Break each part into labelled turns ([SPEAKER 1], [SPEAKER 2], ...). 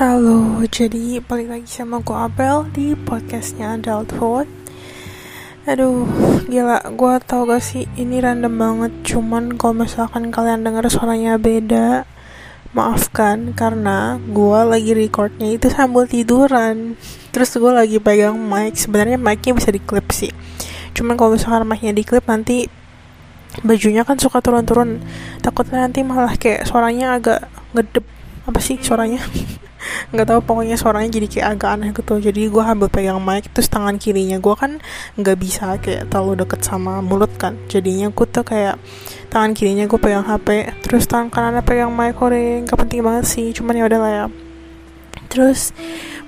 [SPEAKER 1] Halo, jadi balik lagi sama gue Abel di podcastnya Adulthood Aduh, gila, gue tau gak sih ini random banget Cuman kalau misalkan kalian denger suaranya beda Maafkan, karena gue lagi recordnya itu sambil tiduran. Terus gue lagi pegang mic, sebenarnya micnya bisa diklip sih. Cuman kalau misalkan micnya diklip nanti bajunya kan suka turun-turun. Takutnya nanti malah kayak suaranya agak ngedep. Apa sih suaranya nggak tahu pokoknya suaranya jadi kayak agak aneh gitu. Jadi gue ambil pegang mic terus tangan kirinya gue kan nggak bisa kayak terlalu deket sama mulut kan. Jadinya gue tuh kayak tangan kirinya gue pegang hp terus tangan kanannya pegang mic kore nggak penting banget sih cuman ya udahlah ya. Terus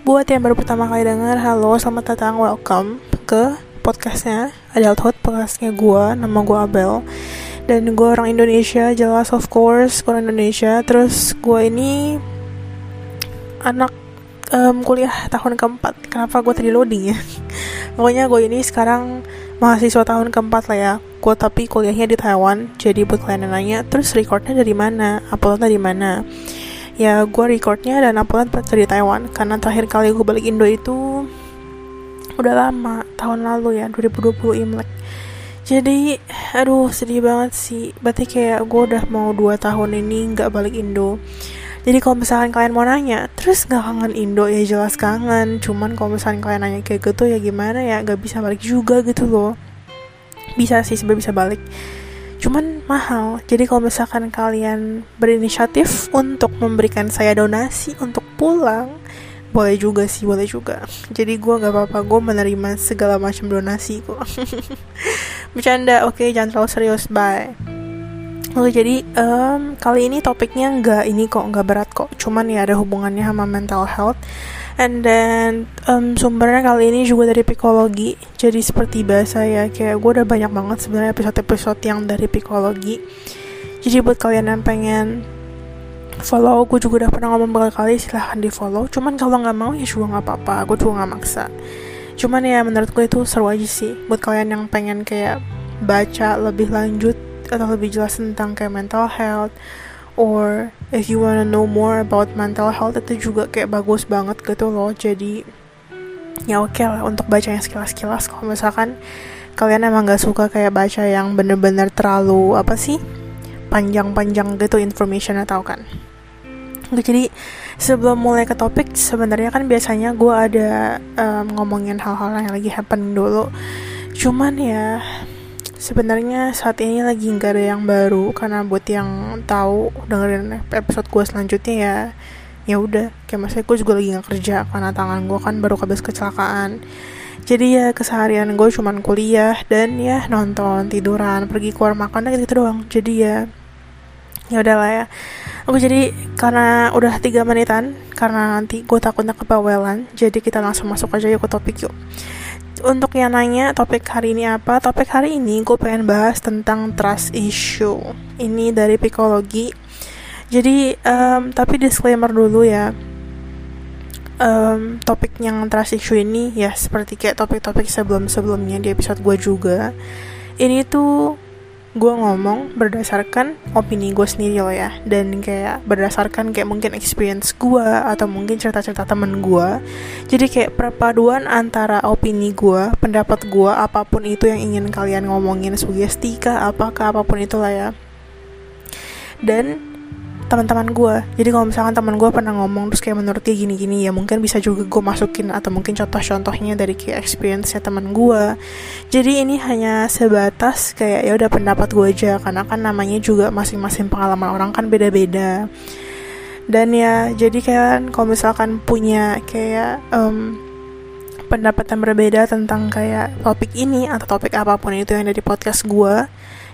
[SPEAKER 1] buat yang baru pertama kali dengar halo selamat datang welcome ke podcastnya Adulthood podcastnya gue nama gue Abel. Dan gue orang Indonesia jelas of course gue orang Indonesia. Terus gue ini anak um, kuliah tahun keempat. Kenapa gue tadi loading ya? Pokoknya gue ini sekarang mahasiswa tahun keempat lah ya. Gue tapi kuliahnya di Taiwan. Jadi buat kalian nanya terus recordnya dari mana? Uploadnya dari mana? Ya gue recordnya dan upload dari Taiwan. Karena terakhir kali gue balik Indo itu udah lama tahun lalu ya 2020 Imlek. Jadi aduh sedih banget sih. Berarti kayak gue udah mau 2 tahun ini nggak balik Indo jadi kalau misalkan kalian mau nanya terus nggak kangen Indo ya jelas kangen. Cuman kalau misalkan kalian nanya kayak gitu ya gimana ya nggak bisa balik juga gitu loh. Bisa sih sebenarnya bisa balik. Cuman mahal. Jadi kalau misalkan kalian berinisiatif untuk memberikan saya donasi untuk pulang boleh juga sih boleh juga. Jadi gue nggak apa-apa gue menerima segala macam donasi kok. Bercanda. Oke okay, jangan terlalu serius. Bye Oke jadi um, kali ini topiknya nggak ini kok nggak berat kok, cuman ya ada hubungannya sama mental health. And then um, sumbernya kali ini juga dari psikologi. Jadi seperti biasa ya kayak gue udah banyak banget sebenarnya episode-episode yang dari psikologi. Jadi buat kalian yang pengen follow, gue juga udah pernah ngomong berkali kali silahkan di follow. Cuman kalau nggak mau ya juga nggak apa-apa, gue juga nggak maksa. Cuman ya menurut gue itu seru aja sih buat kalian yang pengen kayak baca lebih lanjut atau lebih jelas tentang kayak mental health or if you wanna know more about mental health itu juga kayak bagus banget gitu loh. Jadi ya oke okay lah untuk baca yang sekilas-sekilas kalau misalkan kalian emang gak suka kayak baca yang bener-bener terlalu apa sih panjang-panjang gitu information atau kan? Jadi sebelum mulai ke topik sebenarnya kan biasanya gue ada um, ngomongin hal-hal yang lagi happen dulu. Cuman ya sebenarnya saat ini lagi nggak ada yang baru karena buat yang tahu dengerin episode gue selanjutnya ya ya udah. Kayak maksudnya gue juga lagi nggak kerja karena tangan gue kan baru habis kecelakaan. Jadi ya keseharian gue cuman kuliah dan ya nonton tiduran pergi keluar makan gitu, gitu doang. Jadi ya ya udahlah ya. Oke jadi karena udah tiga menitan karena nanti gue takutnya kebawelan jadi kita langsung masuk aja yuk ke topik yuk untuk yang nanya topik hari ini apa, topik hari ini gue pengen bahas tentang trust issue. Ini dari psikologi. Jadi, um, tapi disclaimer dulu ya. Um, topik yang trust issue ini ya seperti kayak topik-topik sebelum-sebelumnya di episode gue juga. Ini tuh gue ngomong berdasarkan opini gue sendiri loh ya. Dan kayak berdasarkan kayak mungkin experience gue atau mungkin cerita-cerita temen gue jadi kayak perpaduan antara opini gue pendapat gue apa pun itu yang ingin kalian ngomongin sugesti kah apakah apa pun itulah ya. Dan teman-teman gue jadi kalau misalkan teman gue pernah ngomong terus kayak menurut dia gini-gini ya mungkin bisa juga gue masukin atau mungkin contoh-contohnya dari kayak experience ya teman gue jadi ini hanya sebatas kayak ya udah pendapat gue aja. Karena kan namanya juga masing-masing pengalaman orang kan beda-beda. Dan ya jadi kayak kalau misalkan punya kayak um, pendapat yang berbeda tentang kayak topik ini atau topik apa pun itu yang ada di podcast gue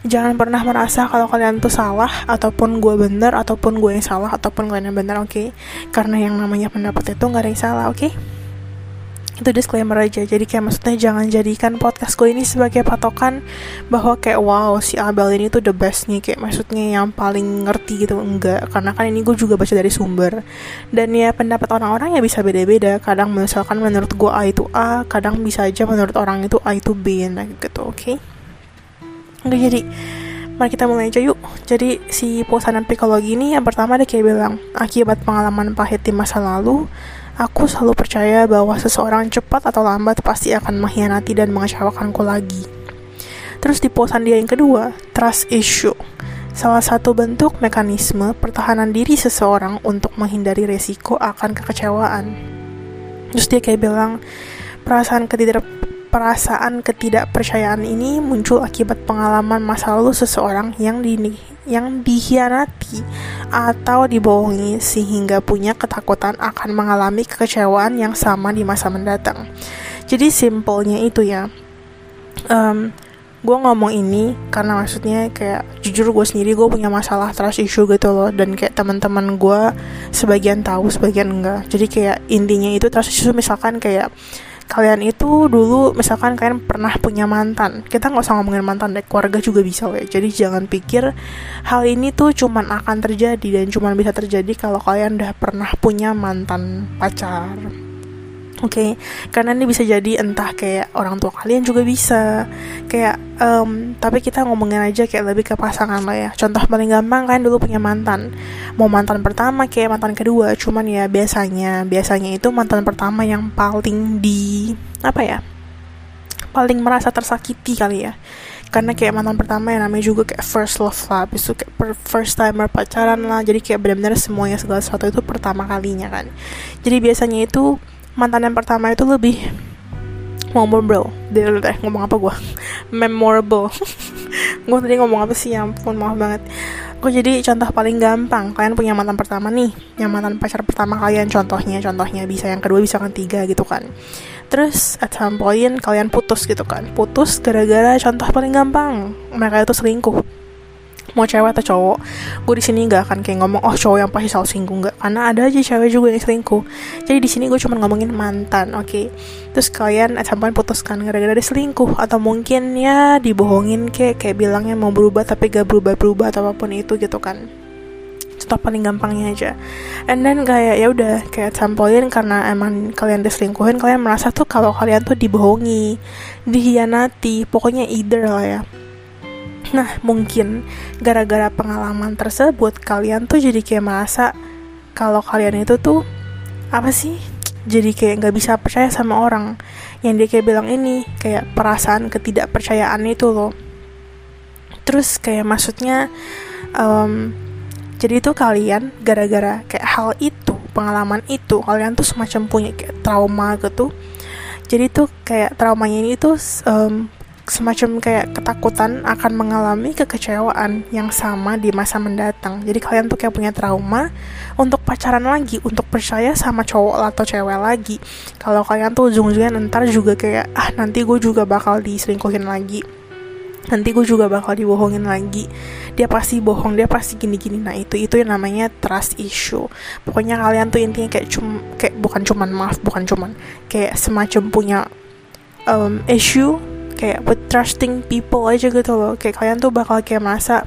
[SPEAKER 1] jangan pernah merasa kalau kalian tuh salah ataupun gue bener ataupun gue yang salah ataupun kalian yang bener oke okay? karena yang namanya pendapat itu nggak ada yang salah oke okay? itu disclaimer aja jadi kayak maksudnya jangan jadikan podcast gue ini sebagai patokan bahwa kayak wow si Abel ini tuh the best nih kayak maksudnya yang paling ngerti gitu enggak karena kan ini gue juga baca dari sumber dan ya pendapat orang-orang ya bisa beda-beda kadang misalkan menurut gue A itu A kadang bisa aja menurut orang itu A itu B nah gitu oke okay? Nggak jadi mari kita mulai aja yuk. Jadi si posanan psikologi ini yang pertama dia kayak bilang akibat pengalaman pahit di masa lalu aku selalu percaya bahwa seseorang cepat atau lambat pasti akan mengkhianati dan mengecewakanku lagi. Terus di posan dia yang kedua trust issue. Salah satu bentuk mekanisme pertahanan diri seseorang untuk menghindari resiko akan kekecewaan. Terus dia kayak bilang, perasaan ketidak perasaan ketidakpercayaan ini muncul akibat pengalaman masa lalu seseorang yang di yang dikhianati atau dibohongi sehingga punya ketakutan akan mengalami kekecewaan yang sama di masa mendatang. Jadi simpelnya itu ya. Um, gue ngomong ini karena maksudnya kayak jujur gue sendiri gue punya masalah trust issue gitu loh dan kayak teman-teman gue sebagian tahu sebagian enggak jadi kayak intinya itu trust issue misalkan kayak kalian itu dulu misalkan kalian pernah punya mantan kita nggak usah ngomongin mantan deh keluarga juga bisa ya. Jadi jangan pikir hal ini tuh cuman akan terjadi dan cuman bisa terjadi kalau kalian udah pernah punya mantan pacar Oke, okay? karena ini bisa jadi entah kayak orang tua kalian juga bisa, kayak um, tapi kita ngomongin aja kayak lebih ke pasangan lah ya. Contoh paling gampang kan dulu punya mantan, mau mantan pertama kayak mantan kedua, cuman ya biasanya biasanya itu mantan pertama yang paling di apa ya, paling merasa tersakiti kali ya. Karena kayak mantan pertama yang namanya juga kayak first love lah, itu kayak first timer pacaran lah, jadi kayak benar-benar semuanya segala sesuatu itu pertama kalinya kan. Jadi biasanya itu mantan yang pertama itu lebih memorable deh ngomong apa gue memorable. Gue tadi ngomong apa sih? Ya ampun maaf banget. Gue jadi contoh paling gampang. Kalian punya mantan pertama nih. Yang mantan pacar pertama kalian contohnya contohnya. Bisa yang kedua bisa kan tiga gitu kan. Terus at some point kalian putus gitu kan. Putus gara-gara contoh paling gampang. Mereka itu selingkuh mau cewek atau cowok gue di sini gak akan kayak ngomong oh cowok yang pasti selalu selingkuh nggak karena ada aja cewek juga yang selingkuh. Jadi di sini gue cuma ngomongin mantan oke? Okay? terus kalian point putuskan gara-gara dia selingkuh atau mungkin ya dibohongin kayak kayak bilangnya mau berubah tapi gak berubah berubah atau apa pun itu gitu kan. Contoh paling gampangnya aja. And then kayak ya udah kayak sampolin karena emang kalian diselingkuhin kalian merasa tuh kalau kalian tuh dibohongi dihianati pokoknya either lah ya Nah, mungkin gara-gara pengalaman tersebut kalian tuh jadi kayak merasa kalau kalian itu tuh apa sih? Jadi kayak nggak bisa percaya sama orang. Yang dia kayak bilang ini kayak perasaan ketidakpercayaan itu loh. Terus kayak maksudnya um, jadi itu kalian gara-gara kayak hal itu, pengalaman itu, kalian tuh semacam punya kayak trauma gitu. Jadi tuh kayak traumanya ini tuh um, semacam kayak ketakutan akan mengalami kekecewaan yang sama di masa mendatang. Jadi kalian tuh kayak punya trauma untuk pacaran lagi, untuk percaya sama cowok atau cewek lagi. Kalau kalian tuh ujung-ujungnya ntar juga kayak ah nanti gue juga bakal diselingkuhin lagi. Nanti gue juga bakal dibohongin lagi. Dia pasti bohong, dia pasti gini-gini. Nah itu itu yang namanya trust issue. Pokoknya kalian tuh intinya kayak cum kayak bukan cuman maaf, bukan cuman kayak semacam punya um, issue kayak with trusting people aja gitu loh. Kayak kalian tuh bakal kayak merasa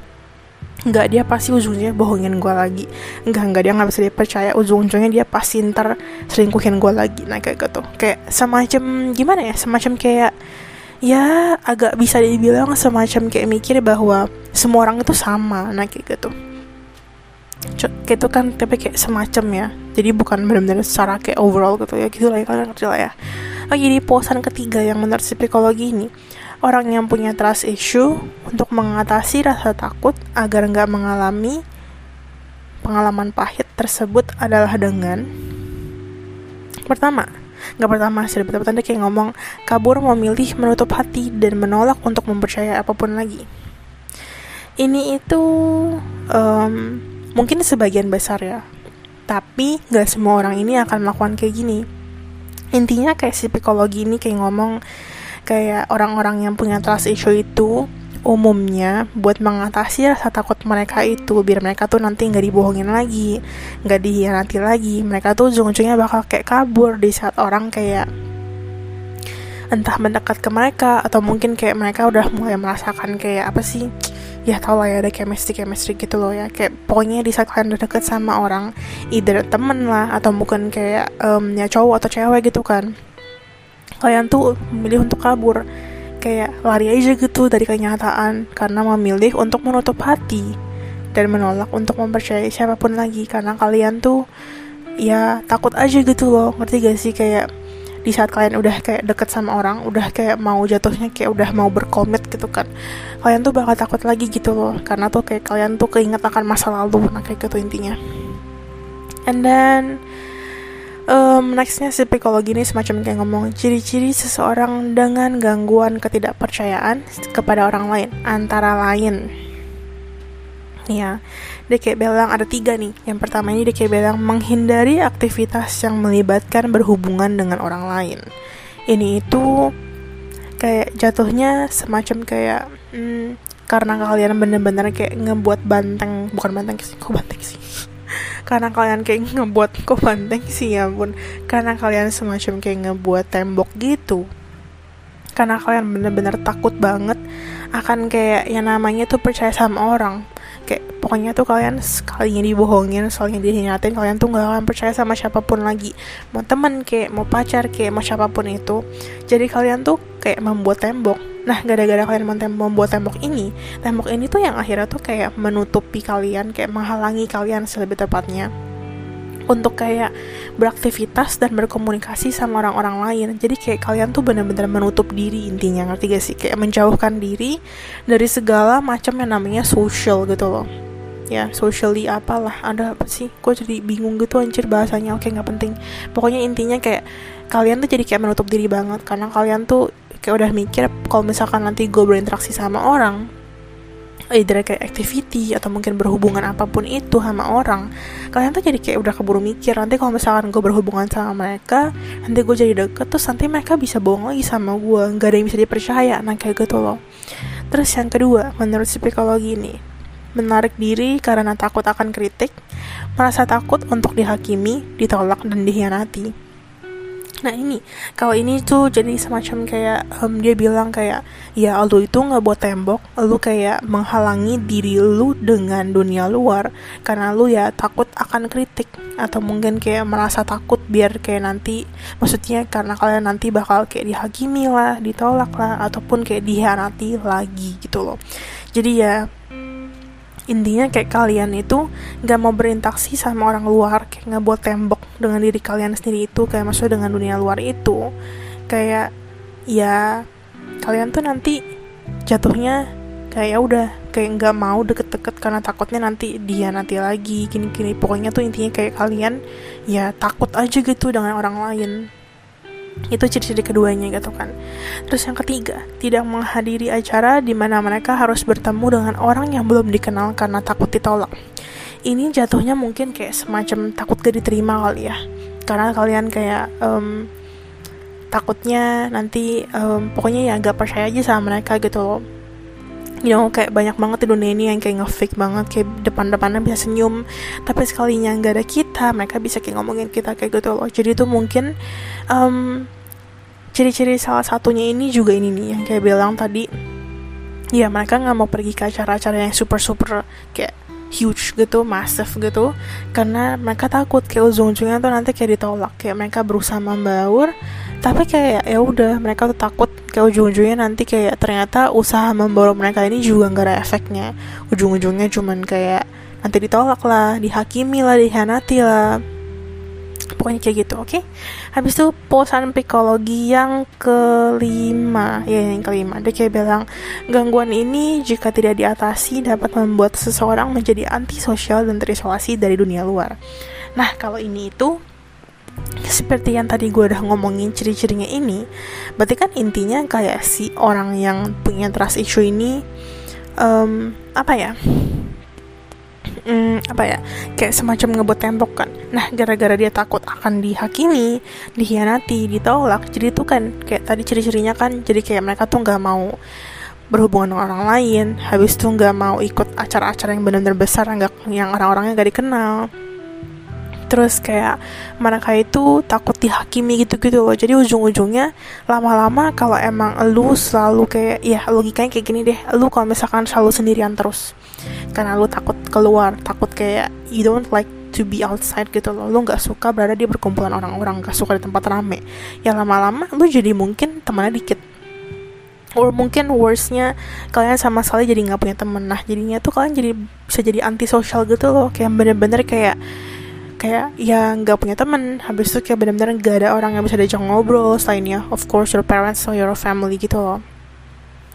[SPEAKER 1] nggak dia pasti ujungnya bohongin gue lagi. Nggak nggak dia nggak bisa dipercaya. Ujung-ujungnya dia pasti ntar selingkuhin gue lagi. Nah kayak gitu. Kayak semacam gimana ya? Semacam kayak ya agak bisa dibilang semacam kayak mikir bahwa semua orang itu sama. Nah kayak gitu. Kayak itu kan tapi kayak semacam ya. Jadi bukan benar-benar secara kayak overall gitu ya. Gitu lah ya kalian ngerti lah ya Oh jadi posan ketiga yang menurut psikologi ini? Orang yang punya trust issue Untuk mengatasi rasa takut Agar nggak mengalami Pengalaman pahit tersebut adalah dengan Pertama Gak pertama sih, betul-betul kayak ngomong Kabur memilih menutup hati Dan menolak untuk mempercayai apa pun lagi. Ini itu um, Mungkin sebagian besar ya. Tapi gak semua orang ini akan melakukan kayak gini intinya kayak si psikologi ini kayak ngomong kayak orang-orang yang punya trust issue itu umumnya buat mengatasi rasa takut mereka itu biar mereka tuh nanti nggak dibohongin lagi nggak dihianati lagi. Mereka tuh ujung-ujungnya bakal kayak kabur di saat orang kayak entah mendekat ke mereka atau mungkin kayak mereka udah mulai merasakan kayak apa sih ya tau lah ya ada chemistry chemistry gitu loh ya. Kayak pokoknya di saat kalian udah deket sama orang either temen lah atau mungkin kayak um, ya cowok atau cewek gitu kan kalian tuh memilih untuk kabur. Kayak lari aja gitu dari kenyataan karena memilih untuk menutup hati dan menolak untuk mempercayai siapa pun lagi. Karena kalian tuh ya takut aja gitu loh. Ngerti gak sih? Kayak di saat kalian udah kayak deket sama orang udah kayak mau jatuhnya kayak udah mau berkomit gitu kan kalian tuh bakal takut lagi gitu loh. Karena tuh kayak kalian tuh keinget akan masa lalu nah kayak gitu intinya. And then um, nextnya si psikologi ini semacam kayak ngomong ciri-ciri seseorang dengan gangguan ketidakpercayaan kepada orang lain antara lain ya dia kayak bilang ada tiga nih. Yang pertama ini dia kayak bilang menghindari aktivitas yang melibatkan berhubungan dengan orang lain. Ini itu kayak jatuhnya semacam kayak hmm, karena kalian bener-bener kayak ngebuat banteng bukan banteng sih kok banteng sih? Karena kalian kayak ngebuat kok banteng sih? Ya pun karena kalian semacam kayak ngebuat tembok gitu. Karena kalian bener-bener takut banget akan kayak yang namanya tuh percaya sama orang kayak pokoknya tuh kalian sekalinya dibohongin sekalinya dihianatin kalian tuh gak akan percaya sama siapa pun lagi. Mau temen kayak mau pacar kayak mau siapa pun itu. Jadi kalian tuh kayak membuat tembok. Nah, gara-gara kalian membuat tembok ini, tembok ini tuh yang akhirnya tuh kayak menutupi kalian, kayak menghalangi kalian lebih tepatnya untuk kayak beraktivitas dan berkomunikasi sama orang-orang lain. Jadi kayak kalian tuh bener-bener menutup diri intinya, ngerti gak sih? Kayak menjauhkan diri dari segala macam yang namanya social gitu loh. Ya, socially apalah, ada apa sih? Gue jadi bingung gitu anjir bahasanya, oke nggak penting. Pokoknya intinya kayak kalian tuh jadi kayak menutup diri banget karena kalian tuh kayak udah mikir kalau misalkan nanti gue berinteraksi sama orang either kayak activity atau mungkin berhubungan apa pun itu sama orang kalian tuh jadi kayak udah keburu mikir nanti kalau misalkan gue berhubungan sama mereka nanti gue jadi deket terus nanti mereka bisa bohong lagi sama gue nggak ada yang bisa dipercaya nah kayak gitu loh. Terus yang kedua menurut psikologi ini menarik diri karena takut akan kritik merasa takut untuk dihakimi ditolak dan dihianati Nah ini, kalau ini tuh jadi semacam kayak um, dia bilang kayak ya lu itu nggak buat tembok, lu kayak menghalangi diri lu dengan dunia luar karena lu ya takut akan kritik atau mungkin kayak merasa takut biar kayak nanti maksudnya karena kalian nanti bakal kayak dihakimi lah, ditolak lah ataupun kayak dihianati lagi gitu loh. Jadi ya intinya kayak kalian itu nggak mau berinteraksi sama orang luar kayak nggak buat tembok dengan diri kalian sendiri itu kayak maksudnya dengan dunia luar itu. Kayak ya kalian tuh nanti jatuhnya kayak ya udah kayak nggak mau deket-deket karena takutnya nanti dia nanti lagi gini-gini. Pokoknya tuh intinya kayak kalian ya takut aja gitu dengan orang lain itu ciri-ciri keduanya gitu kan. Terus yang ketiga tidak menghadiri acara di mana mereka harus bertemu dengan orang yang belum dikenal karena takut ditolak. Ini jatuhnya mungkin kayak semacam takut gak diterima kali ya. Karena kalian kayak um, takutnya nanti um, pokoknya ya gak percaya aja sama mereka gitu loh you know kayak banyak banget di dunia ini yang kayak ngefake banget kayak depan-depannya bisa senyum tapi sekalinya nggak ada kita mereka bisa kayak ngomongin kita kayak gitu loh. Jadi tuh mungkin um, ciri-ciri salah satunya ini juga ini nih yang kayak bilang tadi. Ya mereka nggak mau pergi ke acara-acara yang super super kayak huge gitu, massive gitu karena mereka takut kayak ujung-ujungnya tuh nanti kayak ditolak kayak mereka berusaha membaur tapi kayak ya udah mereka tuh takut kayak ujung-ujungnya nanti kayak ternyata usaha membaur mereka ini juga nggak ada efeknya. Ujung-ujungnya cuman kayak nanti ditolak lah dihakimi lah dihianati lah. Pokoknya kayak gitu oke? Okay? habis itu posan psikologi yang kelima. Ya yang kelima. Dia kayak bilang gangguan ini jika tidak diatasi dapat membuat seseorang menjadi antisosial dan terisolasi dari dunia luar. Nah kalau ini itu seperti yang tadi gue udah ngomongin ciri-cirinya ini berarti kan intinya kayak si orang yang punya trust issue ini um, apa ya? Hmm, apa ya? Kayak semacam ngebuat tembok kan. Nah gara-gara dia takut akan dihakimi dihianati ditolak jadi itu kan kayak tadi ciri-cirinya kan jadi kayak mereka tuh nggak mau berhubungan dengan orang lain habis itu nggak mau ikut acara-acara yang benar-benar besar nggak yang orang-orangnya gak dikenal terus kayak mereka itu takut dihakimi gitu-gitu loh. Jadi ujung-ujungnya lama-lama kalau emang lu selalu kayak ya logikanya kayak gini deh. Lu kalau misalkan selalu sendirian terus. Karena lu takut keluar takut kayak you don't like to be outside gitu loh. Lu nggak suka berada di perkumpulan orang-orang gak suka di tempat rame. Ya lama-lama lu jadi mungkin temannya dikit. Or mungkin worstnya kalian sama sekali jadi nggak punya temen. Nah jadinya tuh kalian jadi bisa jadi antisosial gitu loh. Kayak bener-bener kayak kayak ya nggak punya temen. Habis itu kayak bener-bener gak ada orang yang bisa diajak ngobrol selainnya of course your parents or your family gitu loh.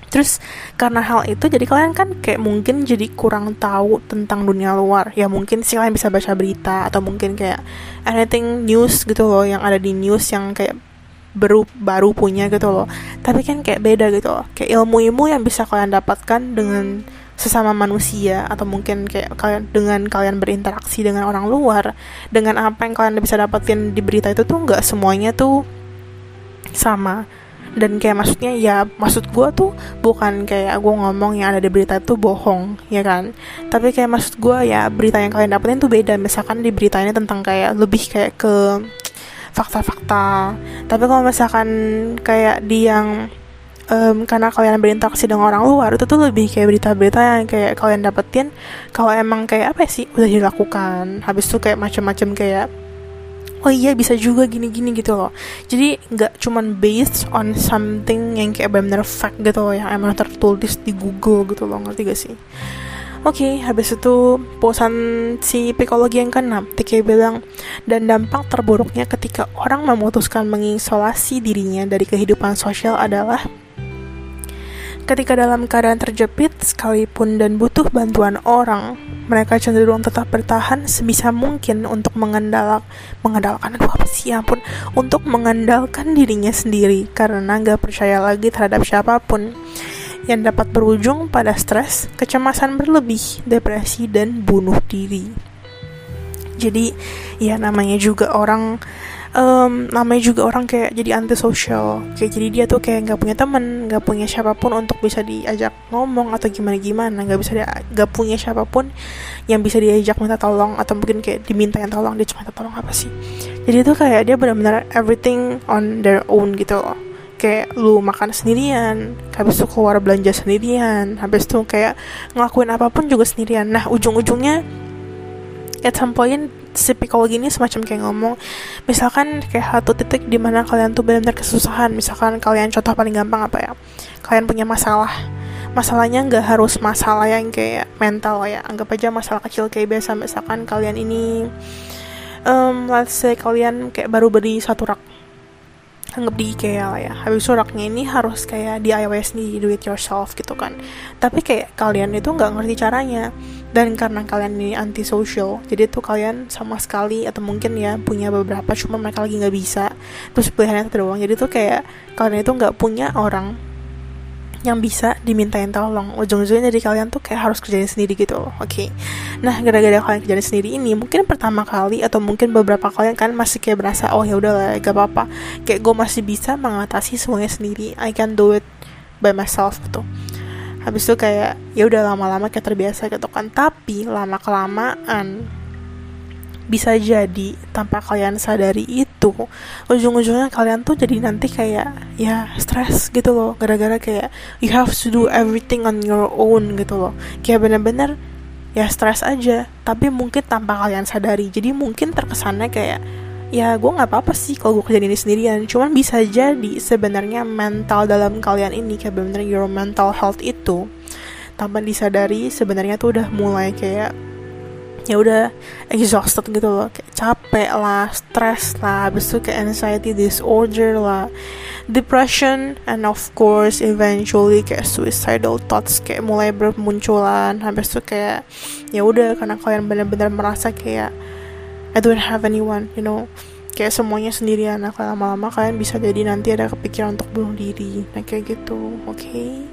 [SPEAKER 1] Terus karena hal itu jadi kalian kan kayak mungkin jadi kurang tahu tentang dunia luar. Ya mungkin sih kalian bisa baca berita atau mungkin kayak anything news gitu loh yang ada di news yang kayak baru baru punya gitu loh. Tapi kan kayak beda gitu loh. Kayak ilmu-ilmu yang bisa kalian dapatkan dengan sesama manusia atau mungkin kayak kalian dengan kalian berinteraksi dengan orang luar dengan apa yang kalian bisa dapetin di berita itu tuh nggak semuanya tuh sama. Dan kayak maksudnya ya maksud gue tuh bukan kayak gue ngomong yang ada di berita itu bohong ya kan? Tapi kayak maksud gue ya berita yang kalian dapetin tuh beda. Misalkan di berita ini tentang kayak lebih kayak ke fakta-fakta. Tapi kalau misalkan kayak di yang um, karena kalian berinteraksi dengan orang luar itu tuh lebih kayak berita-berita yang kayak kalian dapetin kalau emang kayak apa sih udah dilakukan. Habis itu kayak macam-macam kayak oh iya bisa juga gini-gini gitu loh. Jadi nggak cuman based on something yang kayak benar-benar fact gitu loh yang emang tertulis di Google gitu loh ngerti gak sih? Oke, okay, habis itu posan si psikologi yang keenam, TK bilang, dan dampak terburuknya ketika orang memutuskan mengisolasi dirinya dari kehidupan sosial adalah ketika dalam keadaan terjepit sekalipun dan butuh bantuan orang, mereka cenderung tetap bertahan sebisa mungkin untuk mengandalak, mengandalkan aduh apa untuk mengandalkan dirinya sendiri karena nggak percaya lagi terhadap siapa pun yang dapat berujung pada stres, kecemasan berlebih, depresi, dan bunuh diri. Jadi, ya namanya juga orang, um, namanya juga orang kayak jadi antisosial. Kayak jadi dia tuh kayak nggak punya temen, nggak punya siapa pun untuk bisa diajak ngomong atau gimana gimana, nggak bisa nggak punya siapa pun yang bisa diajak minta tolong atau mungkin kayak diminta yang tolong dia cuma minta tolong apa sih? Jadi tuh kayak dia benar-benar everything on their own gitu loh kayak lu makan sendirian habis itu keluar belanja sendirian habis itu kayak ngelakuin apa pun juga sendirian nah ujung-ujungnya at some point si psikologi ini semacam kayak ngomong misalkan kayak satu titik di mana kalian tuh benar-benar kesusahan misalkan kalian contoh paling gampang apa ya kalian punya masalah. Masalahnya nggak harus masalah yang kayak mental ya anggap aja masalah kecil kayak biasa misalkan kalian ini um, let's say kalian kayak baru beli satu rak anggap di IKEA lah ya. Habis itu raknya ini harus kayak DIY sendiri do it yourself gitu kan. Tapi kayak kalian itu nggak ngerti caranya dan karena kalian ini anti social jadi tuh kalian sama sekali atau mungkin ya punya beberapa cuma mereka lagi nggak bisa. Terus pilihannya itu doang. Jadi tuh kayak kalian itu nggak punya orang yang bisa dimintain tolong. Ujung-ujungnya jadi kalian tuh kayak harus kerjain sendiri gitu oke? Okay. nah gara-gara kalian kerjain sendiri ini mungkin pertama kali atau mungkin beberapa kalian kan masih kayak berasa oh ya udah lah gak apa-apa. Kayak gue masih bisa mengatasi semuanya sendiri. I can do it by myself gitu habis itu kayak ya udah lama-lama kayak terbiasa gitu kan. Tapi lama kelamaan bisa jadi tanpa kalian sadari itu ujung-ujungnya kalian tuh jadi nanti kayak ya stres gitu loh. Gara-gara kayak you have to do everything on your own gitu loh. Kayak bener-bener ya stres aja. Tapi mungkin tanpa kalian sadari. Jadi mungkin terkesannya kayak ya gue nggak apa-apa sih kalau gue kerjain ini sendirian. Cuman bisa jadi sebenarnya mental dalam kalian ini kayak bener your mental health itu tanpa disadari sebenarnya tuh udah mulai kayak ya udah exhausted gitu loh. Kayak capek lah stress lah habis itu kayak anxiety disorder lah depression and of course eventually kayak suicidal thoughts kayak mulai bermunculan. Habis itu kayak ya udah karena kalian benar-benar merasa kayak I don't have anyone you know. Kayak semuanya sendirian nah lama-lama kalian bisa jadi nanti ada kepikiran untuk bunuh diri. Nah kayak gitu oke. Okay?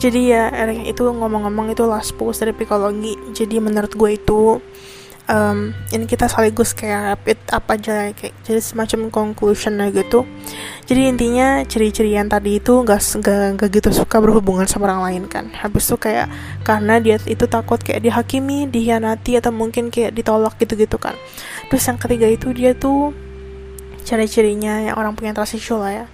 [SPEAKER 1] jadi ya itu ngomong-ngomong itu last post dari psikologi. Jadi menurut gue itu um, ini kita sekaligus kayak rapid apa aja kayak jadi semacam conclusion gitu. Jadi intinya ciri-ciri yang tadi itu gak, gak, gak gitu suka berhubungan sama orang lain kan. Habis itu kayak karena dia itu takut kayak dihakimi dihianati atau mungkin kayak ditolak gitu-gitu kan. Terus yang ketiga itu dia tuh ciri-cirinya yang orang punya trust lah ya.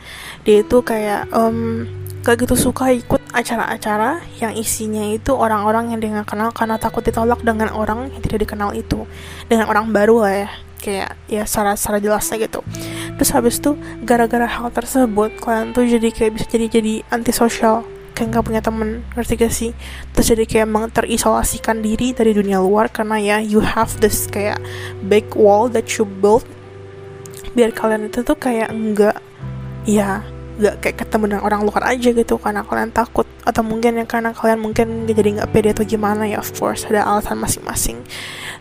[SPEAKER 1] Dia itu kayak um, gak gitu suka ikut acara-acara yang isinya itu orang-orang yang dia kenal karena takut ditolak dengan orang yang tidak dikenal itu dengan orang baru lah ya kayak ya secara secara jelasnya gitu. Terus habis itu gara-gara hal tersebut kalian tuh jadi kayak bisa jadi jadi antisosial kayak nggak punya temen ngerti gak sih? Terus jadi kayak emang terisolasikan diri dari dunia luar karena ya you have this kayak big wall that you build biar kalian itu tuh kayak enggak ya nggak kayak ketemu dengan orang luar aja gitu karena kalian takut. Atau mungkin ya karena kalian mungkin jadi nggak pede atau gimana ya of course ada alasan masing-masing.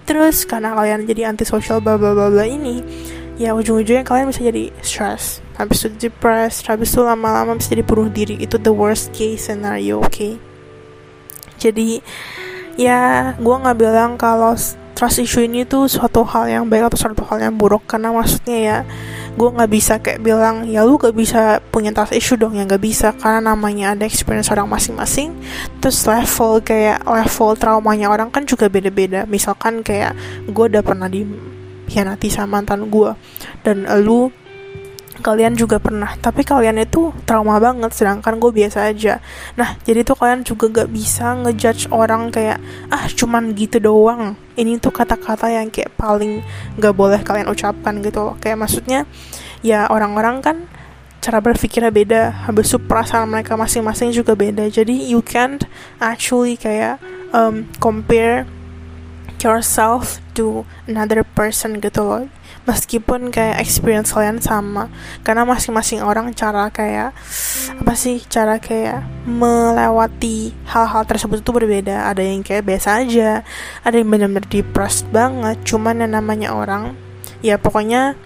[SPEAKER 1] Terus karena kalian jadi antisocial bla bla bla bla ini ya ujung-ujungnya kalian bisa jadi stress. Habis itu depressed habis itu lama-lama bisa jadi bunuh diri. Itu the worst case scenario oke okay? jadi ya gue nggak bilang kalau trust issue ini tuh suatu hal yang baik atau suatu hal yang buruk. Karena maksudnya ya gue nggak bisa kayak bilang ya lu gak bisa punya trust issue dong. Ya nggak bisa karena namanya ada experience orang masing-masing. Terus level kayak level traumanya orang kan juga beda-beda. Misalkan kayak gue udah pernah dihianati sama mantan gue dan lu kalian juga pernah. Tapi kalian itu trauma banget sedangkan gue biasa aja. Nah jadi tuh kalian juga gak bisa ngejudge orang kayak ah cuman gitu doang. Ini tuh kata-kata yang kayak paling gak boleh kalian ucapkan gitu loh. Kayak maksudnya ya orang-orang kan cara berpikirnya beda habis itu perasaan mereka masing-masing juga beda. Jadi you can't actually kayak um, compare yourself to another person gitu loh meskipun kayak experience kalian sama karena masing-masing orang cara kayak apa sih cara kayak melewati hal-hal tersebut itu berbeda. Ada yang kayak biasa aja ada yang benar-benar depressed banget. Cuman yang namanya orang ya pokoknya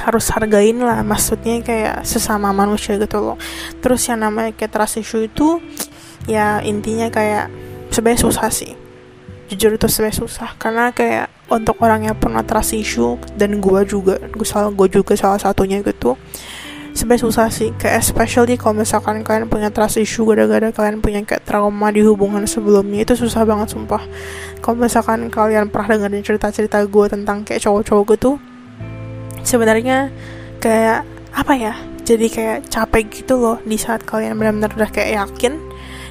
[SPEAKER 1] harus hargain lah maksudnya kayak sesama manusia gitu loh. Terus yang namanya kayak trust issue itu ya intinya kayak sebenarnya susah sih. Jujur itu sebenarnya susah karena kayak untuk orang yang pernah trust issue dan gue juga gue salah gue juga salah satunya gitu. Sebenarnya susah sih kayak especially kalau misalkan kalian punya trust issue gara-gara kalian punya kayak trauma di hubungan sebelumnya itu susah banget sumpah. Kalau misalkan kalian pernah dengerin cerita-cerita gue tentang kayak cowok-cowok gitu sebenarnya kayak apa ya jadi kayak capek gitu loh di saat kalian benar-benar udah kayak yakin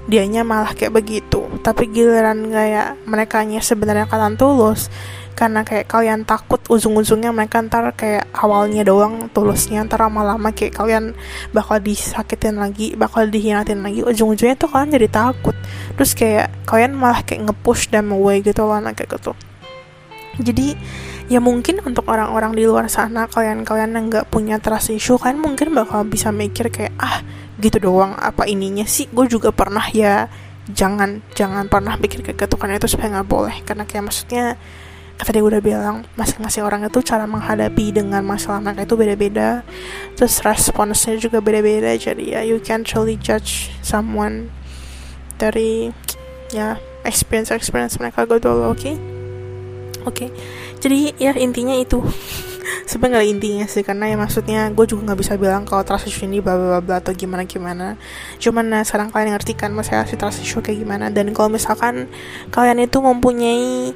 [SPEAKER 1] dianya malah kayak begitu. Tapi giliran kayak mereka sebenarnya kalian tulus karena kayak kalian takut ujung-ujungnya mereka ntar kayak awalnya doang tulusnya ntar lama-lama kayak kalian bakal disakitin lagi bakal dihianatin lagi. Ujung-ujungnya tuh kalian jadi takut. Terus kayak kalian malah kayak nge-push them away gitu loh kayak gitu. Jadi ya mungkin untuk orang-orang di luar sana kalian-kalian yang nggak punya trust issue kalian mungkin bakal bisa mikir kayak ah gitu doang apa ininya sih? Gue juga pernah ya jangan jangan pernah pikir kayak gitu karena itu supaya nggak boleh. Karena kayak maksudnya tadi udah bilang masing-masing orang itu cara menghadapi dengan masalah mereka itu beda-beda. Terus responsnya juga beda-beda. Jadi ya you can't really judge someone dari ya experience experience mereka gitu loh oke okay? oke okay. jadi ya intinya itu. Sebenarnya intinya sih karena ya maksudnya gue juga nggak bisa bilang kalau issue ini bla bla bla atau gimana gimana. Cuman nah sekarang kalian ngerti kan masalah si issue kayak gimana. Dan kalau misalkan kalian itu mempunyai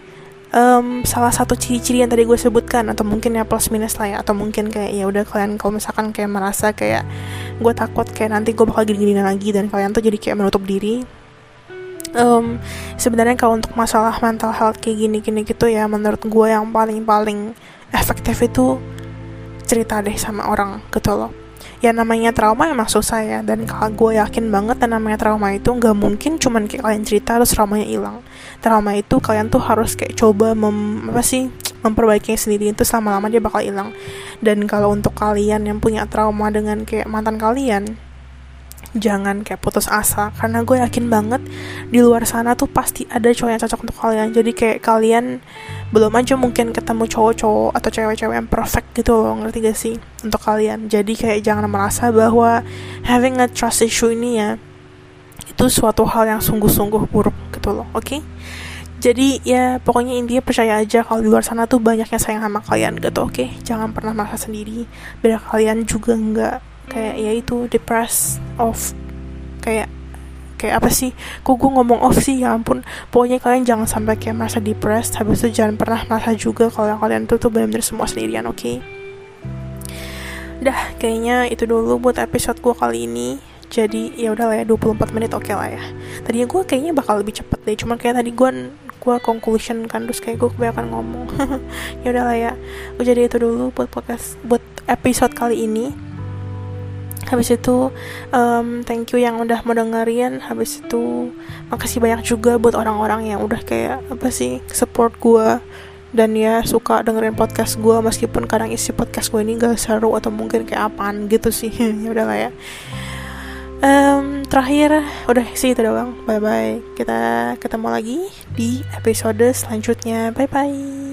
[SPEAKER 1] um, salah satu ciri-ciri yang tadi gue sebutkan atau mungkin ya plus minus lah ya atau mungkin kayak ya udah kalian kalau misalkan kayak merasa kayak gue takut kayak nanti gue bakal gini-gini lagi dan kalian tuh jadi kayak menutup diri. Um, sebenarnya kalau untuk masalah mental health kayak gini-gini gitu ya menurut gue yang paling-paling efektif itu cerita deh sama orang gitu loh. Ya namanya trauma emang susah ya dan kalau gue yakin banget dan namanya trauma itu nggak mungkin cuman kayak kalian cerita terus traumanya hilang trauma itu kalian tuh harus kayak coba mem apa sih memperbaikinya sendiri. Itu selama-lama dia bakal hilang. Dan kalau untuk kalian yang punya trauma dengan kayak mantan kalian jangan kayak putus asa. Karena gue yakin banget di luar sana tuh pasti ada cowok yang cocok untuk kalian. Jadi kayak kalian belum aja mungkin ketemu cowok-cowok atau cewek-cewek yang perfect gitu loh ngerti gak sih untuk kalian. Jadi kayak jangan merasa bahwa having a trust issue ini ya itu suatu hal yang sungguh-sungguh buruk gitu loh oke okay? jadi ya pokoknya intinya percaya aja kalau di luar sana tuh banyak yang sayang sama kalian gitu oke okay? jangan pernah merasa sendiri biar kalian juga nggak kayak ya itu depressed of kayak kayak apa sih kok gue ngomong off sih ya ampun pokoknya kalian jangan sampai kayak merasa depressed habis itu jangan pernah merasa juga kalau kalian tuh tuh benar-benar semua sendirian oke okay? dah kayaknya itu dulu buat episode gue kali ini jadi ya udah lah ya 24 menit oke okay lah ya. Tadinya gue kayaknya bakal lebih cepet deh cuman kayak tadi gue gue conclusion kan terus kayak gue kebanyakan ngomong. Ya udahlah ya gue jadi itu dulu buat podcast buat episode kali ini. Habis itu um, thank you yang udah mau dengerin. Habis itu makasih banyak juga buat orang-orang yang udah kayak apa sih support gue dan ya suka dengerin podcast gue meskipun kadang isi podcast gue ini gak seru atau mungkin kayak apaan gitu sih. Ya udahlah ya um, terakhir udah sih itu doang. Bye bye kita ketemu lagi di episode selanjutnya. Bye bye